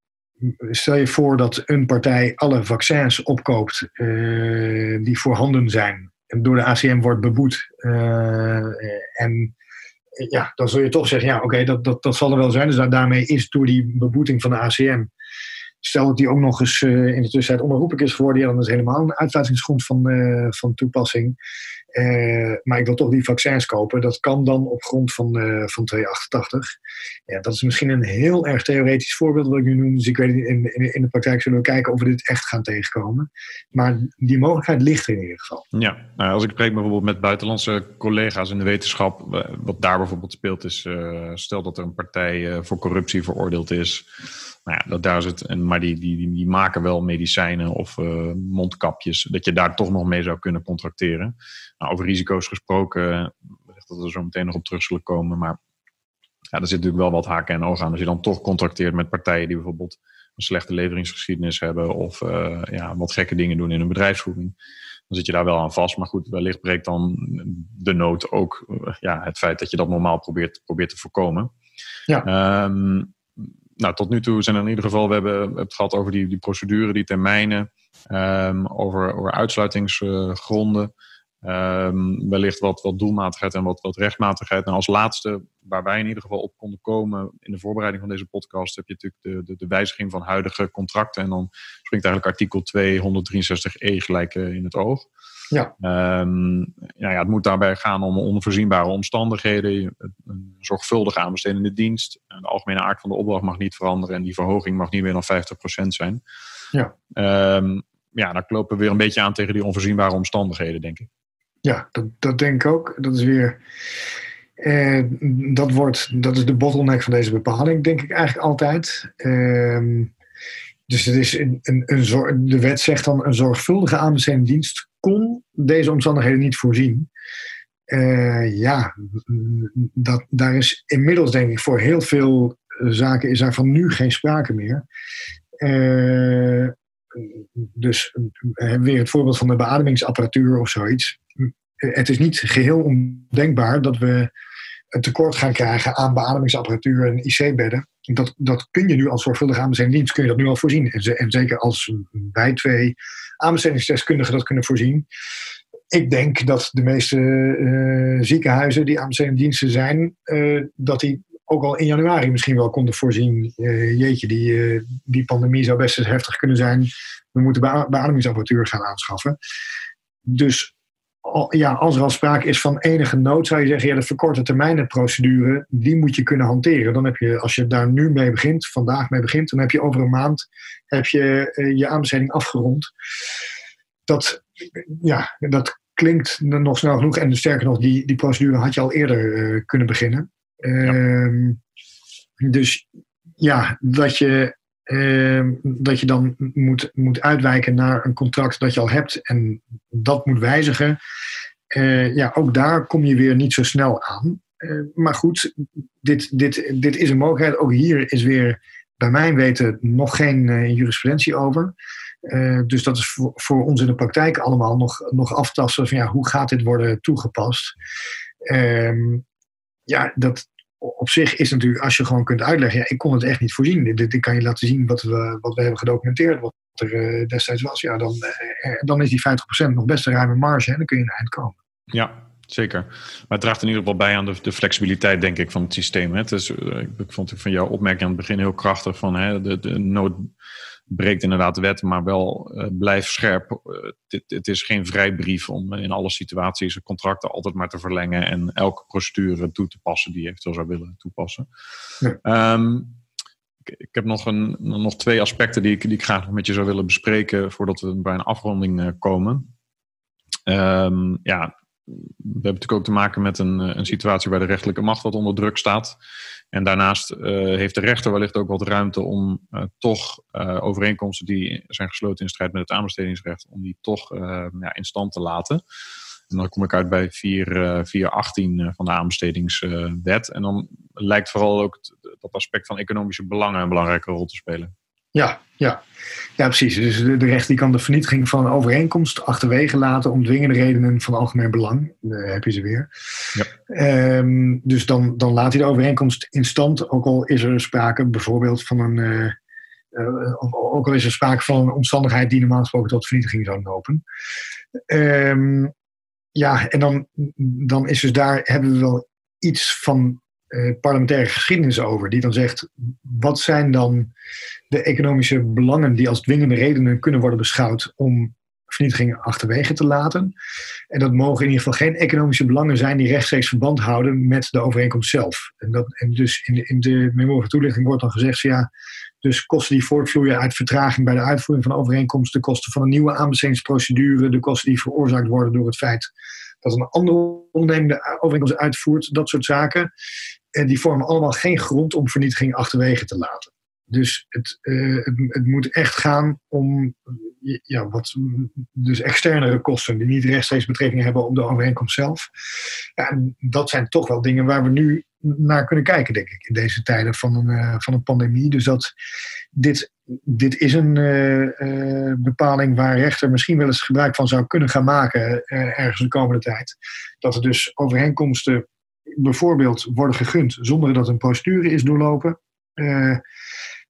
stel je voor dat een partij alle vaccins opkoopt die voorhanden zijn door de ACM wordt beboet. Uh, en ja, dan zul je toch zeggen, ja, oké, dat, dat, dat zal er wel zijn. Dus daarmee is door die beboeting van de ACM Stel dat die ook nog eens in de tussentijd onherroepelijk is geworden, ja, dan is helemaal een uitsluitingsgrond van, van toepassing. Uh, maar ik wil toch die vaccins kopen. Dat kan dan op grond van, van 288. Ja, dat is misschien een heel erg theoretisch voorbeeld wat ik nu noem. Dus ik weet in, in, in de praktijk zullen we kijken of we dit echt gaan tegenkomen. Maar die mogelijkheid ligt er in ieder geval. Ja, nou, als ik spreek bijvoorbeeld met buitenlandse collega's in de wetenschap, wat daar bijvoorbeeld speelt is, stel dat er een partij voor corruptie veroordeeld is nou ja, dat, daar zit, en, maar die, die, die, maken wel medicijnen of mondkapjes, dat je daar toch nog mee zou kunnen contracteren. Nou, over risico's gesproken, wellicht dat we zo meteen nog op terug zullen komen, maar ja, er zit natuurlijk wel wat haken en ogen aan. Als je dan toch contracteert met partijen die bijvoorbeeld een slechte leveringsgeschiedenis hebben of uh, ja, wat gekke dingen doen in hun bedrijfsvoering, dan zit je daar wel aan vast. Maar goed, wellicht breekt dan de nood ook uh, ja, het feit dat je dat normaal probeert, probeert te voorkomen. Ja. Um, nou, tot nu toe zijn er in ieder geval, we hebben het gehad over die, die procedure, die termijnen, um, over, over uitsluitingsgronden. Um, wellicht wat, wat doelmatigheid en wat, wat rechtmatigheid. En als laatste, waar wij in ieder geval op konden komen in de voorbereiding van deze podcast, heb je natuurlijk de, de, de wijziging van huidige contracten. En dan springt eigenlijk artikel 263e gelijk uh, in het oog. Ja. Um, ja, ja, het moet daarbij gaan om onvoorzienbare omstandigheden, een zorgvuldige aanbestedende dienst. De algemene aard van de opdracht mag niet veranderen en die verhoging mag niet meer dan 50% zijn. Ja. Um, ja, dan lopen we weer een beetje aan tegen die onvoorzienbare omstandigheden, denk ik. Ja, dat, dat denk ik ook. Dat is weer. Eh, dat, wordt, dat is de bottleneck van deze bepaling, denk ik eigenlijk altijd. Uh, dus het is een, een, een, de wet zegt dan een zorgvuldige aanbestedende dienst kon deze omstandigheden niet voorzien. Uh, ja, dat, daar is inmiddels denk ik voor heel veel zaken is daar van nu geen sprake meer. Uh, dus we weer het voorbeeld van de beademingsapparatuur of zoiets. Het is niet geheel ondenkbaar dat we een tekort gaan krijgen aan beademingsapparatuur en IC-bedden. Dat, dat kun je nu als zorgvuldige aanbestedende dienst kun je dat nu al voorzien. En, en zeker als wij twee aanbestedingsdeskundigen dat kunnen voorzien. Ik denk dat de meeste uh, ziekenhuizen die aanbestedende diensten zijn, uh, dat die ook al in januari misschien wel konden voorzien. Uh, jeetje, die, die pandemie zou best eens heftig kunnen zijn. We moeten beademingsapparatuur gaan aanschaffen. Dus ja, als er al sprake is van enige nood, zou je zeggen, ja, de verkorte termijnen procedure, die moet je kunnen hanteren. Dan heb je, als je daar nu mee begint, vandaag mee begint, dan heb je over een maand heb je, uh, je aanbesteding afgerond. Dat, ja, dat klinkt nog snel genoeg. En sterker nog, die, die procedure had je al eerder uh, kunnen beginnen. Ehm, dus ja, dat je, uh, dat je dan moet, moet uitwijken naar een contract dat je al hebt en dat moet wijzigen. Uh, ja, ook daar kom je weer niet zo snel aan. Uh, maar goed, dit, dit, dit is een mogelijkheid. Ook hier is weer bij mijn weten nog geen jurisprudentie over. dus dat is voor, voor, ons in de praktijk allemaal nog, nog aftasten van ja, hoe gaat dit worden toegepast. Ehm, ja, dat, op zich is natuurlijk, als je gewoon kunt uitleggen, ja, ik kon het echt niet voorzien. Dit, kan je laten zien wat we, wat we hebben gedocumenteerd, wat er uh, destijds was. Ja, dan, uh, dan is die 50% nog best een ruime marge en dan kun je een eind komen. Ja, zeker. Maar het draagt in ieder geval bij aan de, de flexibiliteit, denk ik, van het systeem. Hè. Het is, ik vond van jouw opmerking aan het begin heel krachtig van hè, de, de nood breekt inderdaad de wet, maar wel uh, blijf scherp. Uh, dit, het is geen vrijbrief om in alle situaties contracten altijd maar te verlengen en elke procedure toe te passen die je eventueel zou willen toepassen. Ja. Um, ik, ik, heb nog, een, nog twee aspecten die ik, die ik graag nog met je zou willen bespreken voordat we bij een afronding uh, komen. Um, ja, we hebben natuurlijk ook te maken met een, een situatie waar de rechterlijke macht wat onder druk staat. En daarnaast uh, heeft de rechter wellicht ook wat ruimte om uh, toch uh, overeenkomsten die zijn gesloten in strijd met het aanbestedingsrecht, om die toch in stand te laten. En dan kom ik uit bij 4, 418 van de aanbestedingswet. En dan lijkt vooral ook dat aspect van economische belangen een belangrijke rol te spelen. Ja, ja. ja precies. Dus de, de recht die kan de vernietiging van een overeenkomst achterwege laten om dwingende redenen van algemeen belang. Daar heb je ze weer. Ja. Um, dus dan, dan laat hij de overeenkomst in stand, ook al is er sprake bijvoorbeeld van een. Uh, uh, ook al is er sprake van een omstandigheid die normaal gesproken tot vernietiging zou lopen. Um, ja, en dan, dan is dus daar hebben we wel iets van uh, parlementaire geschiedenis over, die dan zegt: wat zijn dan de economische belangen die als dwingende redenen kunnen worden beschouwd om vernietiging achterwege te laten. En dat mogen in ieder geval geen economische belangen zijn die rechtstreeks verband houden met de overeenkomst zelf. En, dat, en dus in de, in de memorie toelichting wordt dan gezegd: ja, dus kosten die voortvloeien uit vertraging bij de uitvoering van de overeenkomst, de kosten van een nieuwe aanbestedingsprocedure, de kosten die veroorzaakt worden door het feit dat een andere onderneming de overeenkomst uitvoert, dat soort zaken. En die vormen allemaal geen grond om vernietiging achterwege te laten. Dus het, uh, het, moet echt gaan om ja, wat, dus externere kosten die niet rechtstreeks betrekking hebben op de overeenkomst zelf. Ja, en dat zijn toch wel dingen waar we nu naar kunnen kijken, denk ik, in deze tijden van een, uh, van een pandemie. Dus dat dit, dit is een bepaling waar rechter misschien wel eens gebruik van zou kunnen gaan maken ergens de komende tijd. Dat er dus overeenkomsten bijvoorbeeld worden gegund zonder dat een procedure is doorlopen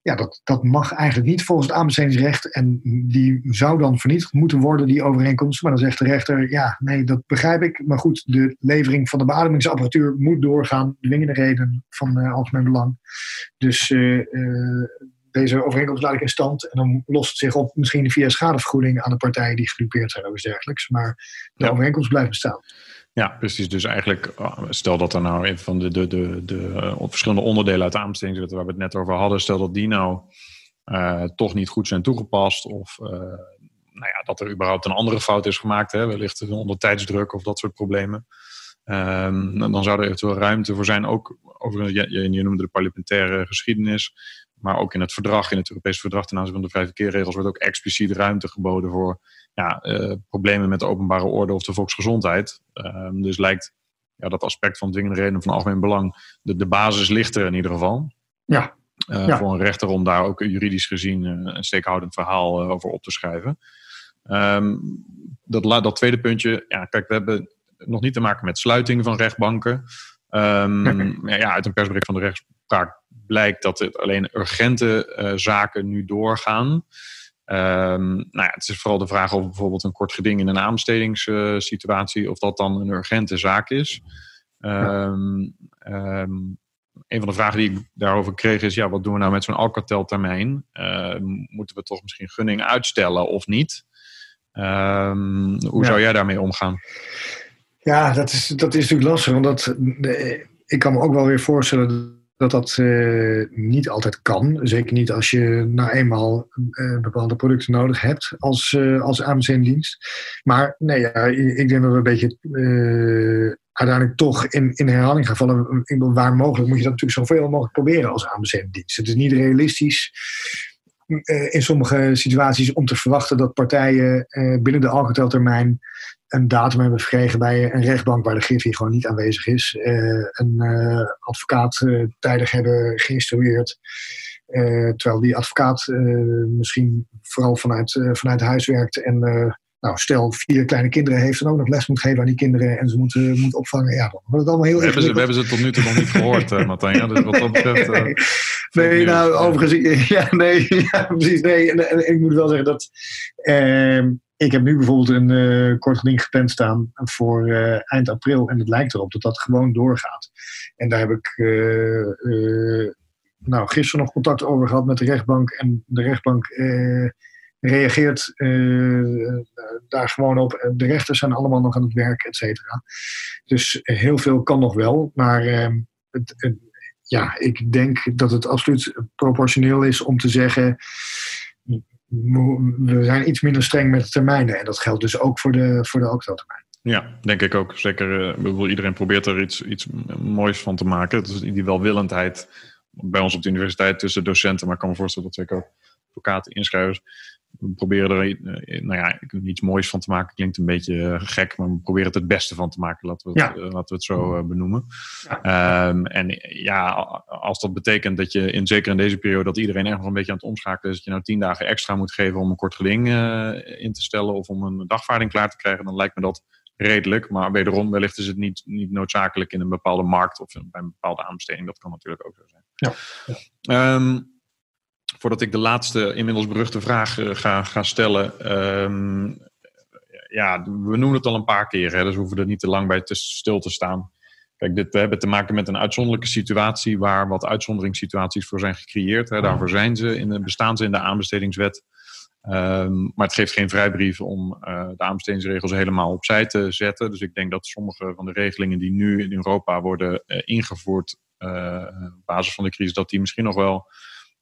ja, dat, dat mag eigenlijk niet volgens het aanbestedingsrecht. En die zou dan vernietigd moeten worden, die overeenkomst. Maar dan zegt de rechter, ja, nee, dat begrijp ik. Maar goed, de levering van de beademingsapparatuur moet doorgaan. Dwingende reden van uh, algemeen belang. Dus uh, deze overeenkomst laat ik in stand. En dan lost het zich op misschien via schadevergoeding aan de partijen die gedupeerd zijn of iets dergelijks. Maar de ja. overeenkomst blijft bestaan. Ja, precies. Dus eigenlijk, oh, stel dat er nou een van de, de, de, uh, verschillende onderdelen uit de aanbestedingswet waar we het net over hadden, stel dat die nou uh, toch niet goed zijn toegepast of uh, nou ja, dat er überhaupt een andere fout is gemaakt, hè, wellicht onder tijdsdruk of dat soort problemen. Um, dan zou er eventueel ruimte voor zijn, ook over, je, je noemde de parlementaire geschiedenis, maar ook in het verdrag, in het Europese verdrag ten aanzien van de vrije verkeerregels, wordt ook expliciet ruimte geboden voor ja, uh, problemen met de openbare orde of de volksgezondheid. Uh, dus lijkt ja, dat aspect van dwingende redenen van algemeen belang, de, de basis ligt er in ieder geval. Ja. Uh, ja. Voor een rechter om daar ook juridisch gezien een steekhoudend verhaal over op te schrijven. Um, dat, dat tweede puntje, ja, kijk, we hebben nog niet te maken met sluiting van rechtbanken. Um, ja, uit een persbericht van de rechtspraak blijkt dat het alleen urgente zaken nu doorgaan. Um, nou ja, het is vooral de vraag of bijvoorbeeld een kort geding in een aanbestedingssituatie, of dat dan een urgente zaak is. Um, um, een van de vragen die ik daarover kreeg is, ja, wat doen we nou met zo'n alcateltermijn? Uh, moeten we toch misschien gunning uitstellen of niet? Ehm, hoe zou jij daarmee omgaan? Ja, dat is, dat is natuurlijk lastig. Want dat, ik kan me ook wel weer voorstellen dat dat uh, niet altijd kan. Zeker niet als je nou eenmaal uh, bepaalde producten nodig hebt als, uh, als dienst Maar nee, ja, ik denk dat we een beetje uiteindelijk toch in, in herhaling gaan vallen. Waar mogelijk moet je dat natuurlijk zoveel mogelijk proberen als dienst Het is niet realistisch in sommige situaties om te verwachten dat partijen binnen de alcoholtermijn een datum hebben gekregen bij een rechtbank waar de Griffie gewoon niet aanwezig is. Uh, een uh, advocaat uh, tijdig hebben geïnstrueerd. terwijl die advocaat misschien vooral vanuit, vanuit huis werkt en nou, stel vier kleine kinderen heeft en ook nog les moet geven aan die kinderen en ze moeten moet opvangen. Ja, dan wordt het allemaal heel we hebben, ze, we hebben ze tot nu toe nog niet gehoord, uh, Martijn. Dus wat dat betreft. nee, nee nou, overigens, (laughs) ja, nee, (laughs) ja, precies. Nee, en, en, ik moet wel zeggen dat. Ehm, ik heb nu bijvoorbeeld een uh, kort geding gepland staan voor uh, eind april. En het lijkt erop dat dat gewoon doorgaat. En daar heb ik uh, nou, gisteren nog contact over gehad met de rechtbank. En de rechtbank reageert daar gewoon op. De rechters zijn allemaal nog aan het werk, et cetera. Dus heel veel kan nog wel. Maar ehm, ja, ik denk dat het absoluut proportioneel is om te zeggen we zijn iets minder streng met de termijnen. En dat geldt dus ook voor de, voor de termijn. Ja, denk ik ook. Zeker, uh, iedereen probeert er iets, iets moois van te maken. Dus die welwillendheid bij ons op de universiteit tussen docenten, maar ik kan me voorstellen dat zeker ook advocaten, inschrijvers, we proberen er eh, nou ja, iets moois van te maken. Klinkt een beetje eh, gek, maar we proberen het het beste van te maken. Laten we het, ja. laten we het zo benoemen. Ja. Um, en ja, als dat betekent dat je, in, zeker in deze periode, dat iedereen nog een beetje aan het omschakelen is. Dat je nou tien dagen extra moet geven om een kort geding uh, in te stellen of om een dagvaarding klaar te krijgen, dan lijkt me dat redelijk. Maar wederom, wellicht is het niet, niet noodzakelijk in een bepaalde markt of bij een bepaalde aanbesteding. Dat kan natuurlijk ook zo zijn. Ja. Um, voordat ik de laatste inmiddels beruchte vraag uh, ga, ga stellen. Um, ja, we noemen het al een paar keer, hè, dus we hoeven er niet te lang bij te stil te staan. Kijk, dit, we hebben te maken met een uitzonderlijke situatie waar wat uitzonderingssituaties voor zijn gecreëerd. Hè. Daarvoor zijn ze in de, bestaan ze in de aanbestedingswet. Um, maar het geeft geen vrijbrief om uh, de aanbestedingsregels helemaal opzij te zetten. Dus ik denk dat sommige van de regelingen die nu in Europa worden uh, ingevoerd uh, op basis van de crisis, dat die misschien nog wel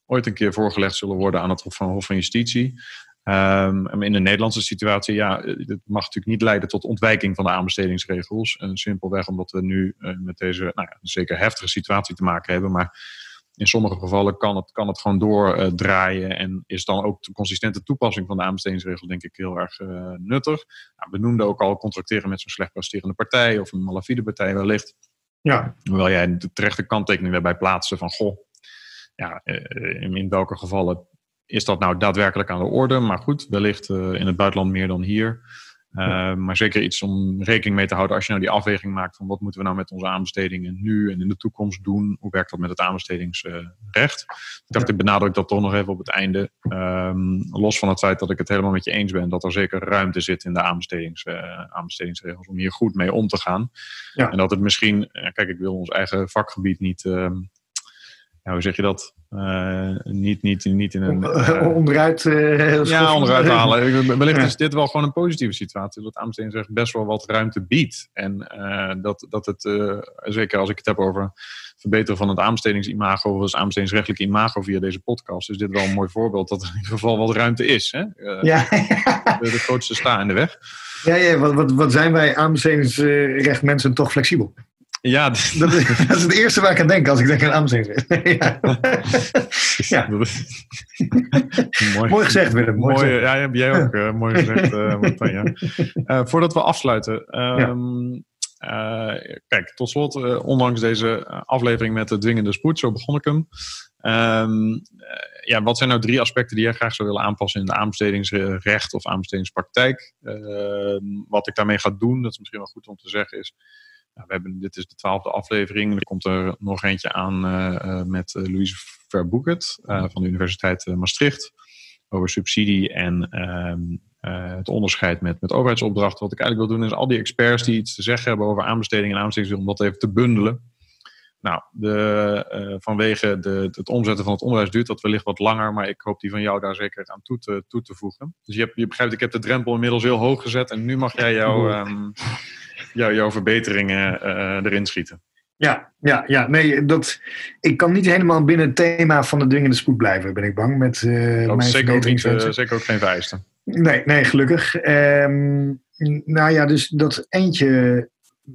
ooit een keer voorgelegd zullen worden aan het Hof van, Hof van Justitie. Um, in de Nederlandse situatie, ja, het mag natuurlijk niet leiden tot ontwijking van de aanbestedingsregels. En simpelweg omdat we nu uh, met deze nou ja, zeker heftige situatie te maken hebben. Maar in sommige gevallen kan het, kan het gewoon doordraaien. Uh, en is dan ook de consistente toepassing van de aanbestedingsregels, denk ik, heel erg uh, nuttig. Nou, we noemden ook al contracteren met zo'n slecht presterende partij of een malafide partij wellicht. Ja. Hoewel jij de terechte kanttekening daarbij plaatsen van, goh, ja, eh, in, welke gevallen is dat nou daadwerkelijk aan de orde? Maar goed, wellicht uh, in het buitenland meer dan hier. Uh, maar zeker iets om rekening mee te houden als je nou die afweging maakt van wat moeten we nou met onze aanbestedingen nu en in de toekomst doen? Hoe werkt dat met het aanbestedingsrecht? ik dacht, ik benadruk dat toch nog even op het einde. Um, los van het feit dat ik het helemaal met je eens ben dat er zeker ruimte zit in de aanbestedings, uh, aanbestedingsregels om hier goed mee om te gaan. Ja. En dat het misschien, kijk, ik wil ons eigen vakgebied niet. Uh, ja, hoe zeg je dat? Uh, niet, niet, niet in een. Uh, onderuit. Uh, ja, onderuit halen. (laughs) Wellicht is dit wel gewoon een positieve situatie. Dat Amsteen zegt best wel wat ruimte biedt. En dat, dat het, zeker als ik het heb over verbeteren van het aanbestedingsimago of het aanbestedingsrechtelijke imago via deze podcast, is dit wel een mooi voorbeeld dat er in ieder geval wat ruimte is. Hè? ja. De, de grootste sta in de weg. Ja, ja wat, wat, wat zijn wij aanbestedingsrecht mensen toch flexibel? Ja, (laughs) dat, is, dat is het eerste waar ik aan denk als ik denk aan Amsterdam. ja. (laughs) ja. (laughs) mooi. mooi gezegd, Willem. Mooi, mooi ja, heb jij ook uh, mooi gezegd, uh, Martijn, ja. uh, voordat we afsluiten. Um, ja. kijk, tot slot, ondanks deze aflevering met de dwingende spoed, zo begon ik hem. Um, ja, wat zijn nou drie aspecten die jij graag zou willen aanpassen in de aanbestedingsrecht of aanbestedingspraktijk? Ehm, wat ik daarmee ga doen, dat is misschien wel goed om te zeggen, is we hebben, dit is de twaalfde aflevering. Er komt er nog eentje aan uh, met uh, Louise Verboeket van de Universiteit Maastricht. Over subsidie en ehm, het onderscheid met, met overheidsopdrachten. Wat ik eigenlijk wil doen is al die experts die iets te zeggen hebben over aanbesteding en aanbestedingswil, om dat even te bundelen. Nou, de, vanwege de, het omzetten van het onderwijs duurt dat wellicht wat langer, maar ik hoop die van jou daar zeker aan toe te, toe te voegen. Dus je, hebt, je begrijpt, ik heb de drempel inmiddels heel hoog gezet en nu mag jij (laughs) jouw, um, jouw verbeteringen erin schieten. Ja, ja, ja. Nee, dat, ik kan niet helemaal binnen het thema van de dwingende spoed blijven, ben ik bang. Met uh, mijn zeker ook, niet, uh, zeker ook geen vereisten. Nee, nee gelukkig. Um, nou ja, dus dat eentje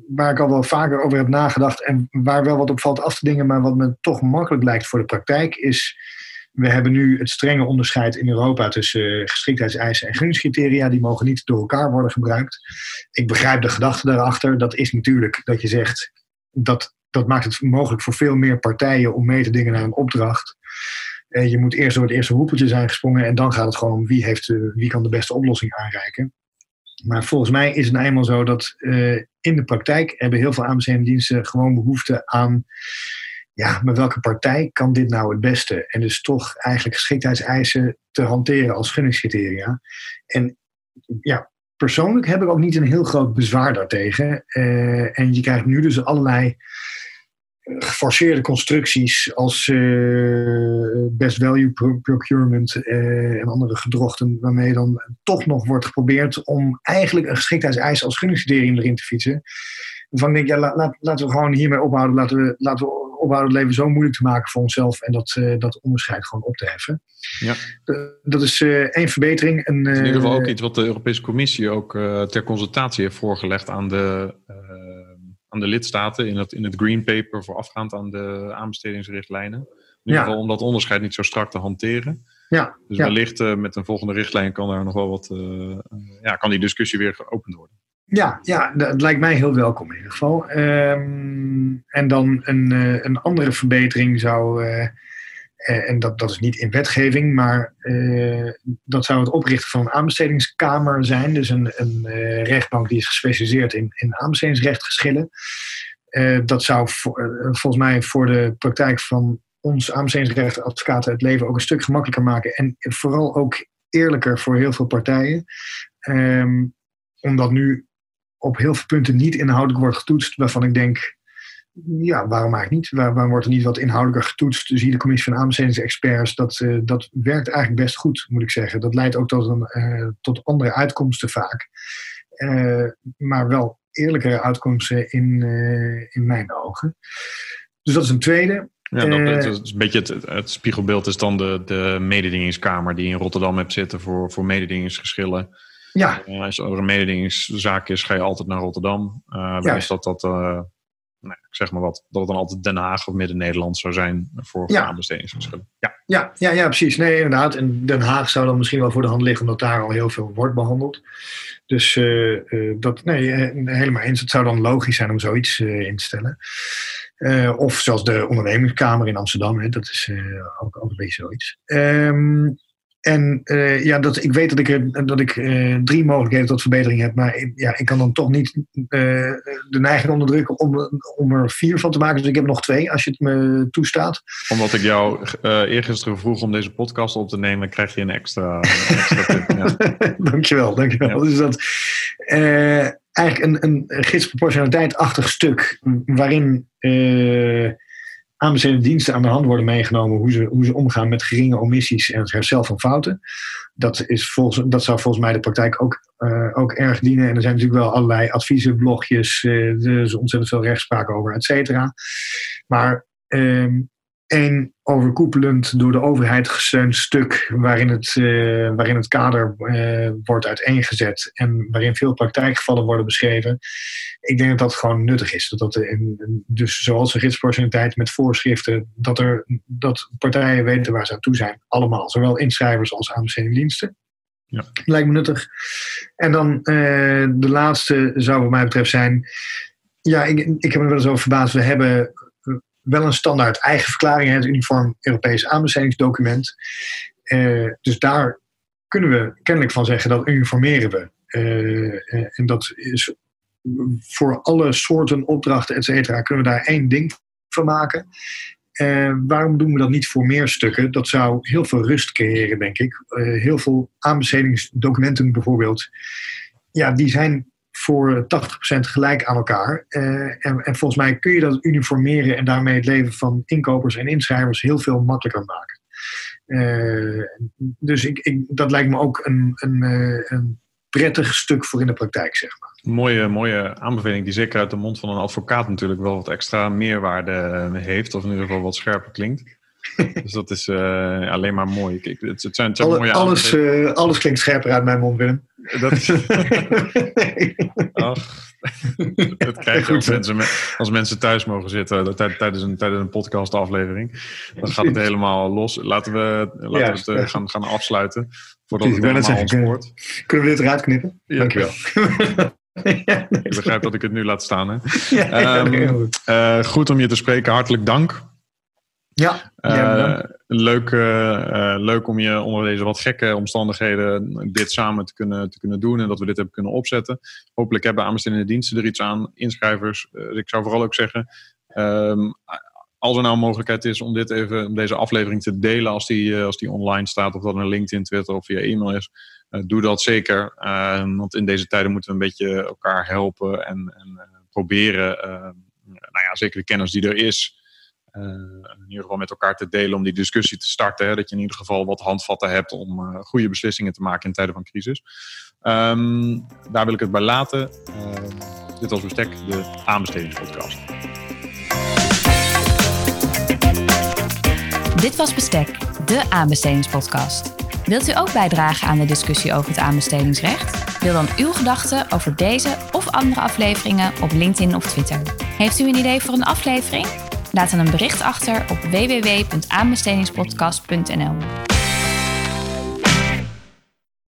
waar ik al wel vaker over heb nagedacht en waar wel wat op valt af te dingen, maar wat me toch makkelijk lijkt voor de praktijk, is we hebben nu het strenge onderscheid in Europa tussen uh, geschiktheidseisen en gunningscriteria. Die mogen niet door elkaar worden gebruikt. Ik begrijp de gedachte daarachter. Dat is natuurlijk dat je zegt, dat, dat maakt het mogelijk voor veel meer partijen om mee te dingen naar een opdracht. Uh, je moet eerst door het eerste hoepeltje zijn gesprongen en dan gaat het gewoon wie, heeft, uh, wie kan de beste oplossing aanreiken. Maar volgens mij is het nou eenmaal zo dat in de praktijk hebben heel veel AMC-diensten gewoon behoefte aan, ja, met welke partij kan dit nou het beste? En dus toch eigenlijk geschiktheidseisen te hanteren als gunningscriteria. En ja, persoonlijk heb ik ook niet een heel groot bezwaar daartegen. Uh, en je krijgt nu dus allerlei geforceerde constructies als uh, best value procurement en andere gedrochten, waarmee dan toch nog wordt geprobeerd om eigenlijk een geschiktheidseis als gunningscriterium erin te fietsen. Van denk ik, ja, laten we gewoon hiermee ophouden. Laten we, laten we ophouden het leven zo moeilijk te maken voor onszelf en dat, uh, dat onderscheid gewoon op te heffen. Ja. dat is één verbetering. En, in ieder geval ook iets wat de Europese Commissie ook ter consultatie heeft voorgelegd aan de aan de lidstaten in het, in het Green Paper voorafgaand aan de aanbestedingsrichtlijnen. In ieder geval om dat onderscheid niet zo strak te hanteren. Ja, dus wellicht met een volgende richtlijn kan daar nog wel wat, ja, kan die discussie weer geopend worden. Ja, ja, dat lijkt mij heel welkom in ieder geval. Um, en dan een, een andere verbetering zou eh, en dat, dat is niet in wetgeving, maar dat zou het oprichten van een aanbestedingskamer zijn. Dus een, een rechtbank die is gespecialiseerd in, in aanbestedingsrechtgeschillen. dat zou volgens mij voor de praktijk van ons aanbestedingsrechtadvocaten het leven ook een stuk gemakkelijker maken. En vooral ook eerlijker voor heel veel partijen. Um, omdat nu op heel veel punten niet inhoudelijk wordt getoetst, waarvan ik denk ja, waarom eigenlijk niet? Waar, waarom wordt er niet wat inhoudelijker getoetst? Dus hier de commissie van aanbestedingsexperts, dat, uh, dat werkt eigenlijk best goed, moet ik zeggen. Dat leidt ook tot, een, uh, tot andere uitkomsten vaak. Uh, maar wel eerlijkere uitkomsten in, in mijn ogen. Dus dat is een tweede. Ja, dat, het is een beetje het, het, spiegelbeeld is dan de, de mededingingskamer die in Rotterdam hebt zitten voor, voor mededingingsgeschillen. Ja. als er een mededingingszaak is, ga je altijd naar Rotterdam. Uh, is dat dat nou, ik zeg maar wat, dat het dan altijd Den Haag of Midden-Nederland zou zijn voor, ja. aanbestedingsverschillen. Ja. Ja, ja, ja, precies. Nee, inderdaad. En Den Haag zou dan misschien wel voor de hand liggen, omdat daar al heel veel wordt behandeld. Dus uh, dat, nee, eh, helemaal eens. Het zou dan logisch zijn om zoiets in te stellen. of zoals de ondernemingskamer in Amsterdam, hè, dat is ook, ook een beetje zoiets. Um, en uh, ja, dat, ik weet dat ik, er, dat ik uh, drie mogelijkheden tot verbetering heb, maar ik, ja, ik kan dan toch niet uh, de neiging onderdrukken om, om er vier van te maken. Dus ik heb nog twee, als je het me toestaat. Omdat ik jou eergisteren vroeg om deze podcast op te nemen, krijg je een extra, een extra tip. Ja. (laughs) dankjewel, dankjewel. Ja. Dus dat eigenlijk een, een gidsproportionaliteit-achtig stuk waarin aanbestedende diensten aan de hand worden meegenomen hoe ze, hoe ze omgaan met geringe omissies en het herstel van fouten. Dat, is volgens, dat zou volgens mij de praktijk ook, uh, ook erg dienen. En er zijn natuurlijk wel allerlei adviezen, blogjes, uh, er is ontzettend veel rechtspraak over, et cetera. Maar um, één overkoepelend door de overheid gesteund stuk waarin het, uh, waarin het kader uh, wordt uiteengezet en waarin veel praktijkgevallen worden beschreven. Ik denk dat dat gewoon nuttig is. Dat dat dus zoals de gidsproportionaliteit met voorschriften, dat, er, dat partijen weten waar ze aan toe zijn. Allemaal, zowel inschrijvers als aanbestedingdiensten. Ja. Lijkt me nuttig. En dan uh, de laatste zou wat mij betreft zijn. Ja, ik, ik heb me wel eens over verbaasd. We hebben wel een standaard eigen verklaring, het uniform Europees aanbestedingsdocument. Uh, dus daar kunnen we kennelijk van zeggen dat uniformeren we. Uh, en dat is voor alle soorten opdrachten, et cetera, kunnen we daar één ding van maken. Waarom doen we dat niet voor meer stukken? Dat zou heel veel rust creëren, denk ik. heel veel aanbestedingsdocumenten bijvoorbeeld, ja, die zijn voor 80% gelijk aan elkaar. en, en volgens mij kun je dat uniformeren en daarmee het leven van inkopers en inschrijvers heel veel makkelijker maken. dus ik, ik, dat lijkt me ook een, een, een prettig stuk voor in de praktijk, zeg maar. Mooie, mooie aanbeveling die zeker uit de mond van een advocaat natuurlijk wel wat extra meerwaarde heeft, of in ieder geval wat scherper klinkt. Dus dat is uh, alleen maar mooi. Kijk, het, het, zijn, het zijn Alle, mooie alles, uh, alles klinkt scherper uit mijn mond, Willem. Dat is... (laughs) Ach, dat krijg je als mensen, als mensen thuis mogen zitten tijdens een, tijdens een podcastaflevering. Dan gaat het helemaal los. Laten we, laten ja, we het gaan, gaan afsluiten. Voordat het helemaal zeggen, ontspoort. Kunnen we dit eruit knippen? Ja. Dankjewel. Ja, (laughs) ik begrijp dat ik het nu laat staan. Hè? Um, uh, goed om je te spreken. Hartelijk dank. Ja, uh, leuk, uh, leuk om je onder deze wat gekke omstandigheden dit samen te kunnen, te kunnen doen en dat we dit hebben kunnen opzetten. Hopelijk hebben aanbestedende diensten er iets aan, inschrijvers. Ik zou vooral ook zeggen, um, als er nou een mogelijkheid is om dit even, om deze aflevering te delen als die, als die online staat, of dat een LinkedIn, Twitter of via e-mail is, doe dat zeker. Ehm, want in deze tijden moeten we een beetje elkaar helpen en, en proberen, nou ja, zeker de kennis die er is. Uh, in ieder geval met elkaar te delen om die discussie te starten. Hè, dat je in ieder geval wat handvatten hebt om uh, goede beslissingen te maken in tijden van crisis. Um, daar wil ik het bij laten. Uh, dit was Bestek, de aanbestedingspodcast. Dit was Bestek, de aanbestedingspodcast. Wilt u ook bijdragen aan de discussie over het aanbestedingsrecht? Deel dan uw gedachten over deze of andere afleveringen op LinkedIn of Twitter. Heeft u een idee voor een aflevering? Laat dan een bericht achter op www.aanbestedingspodcast.nl.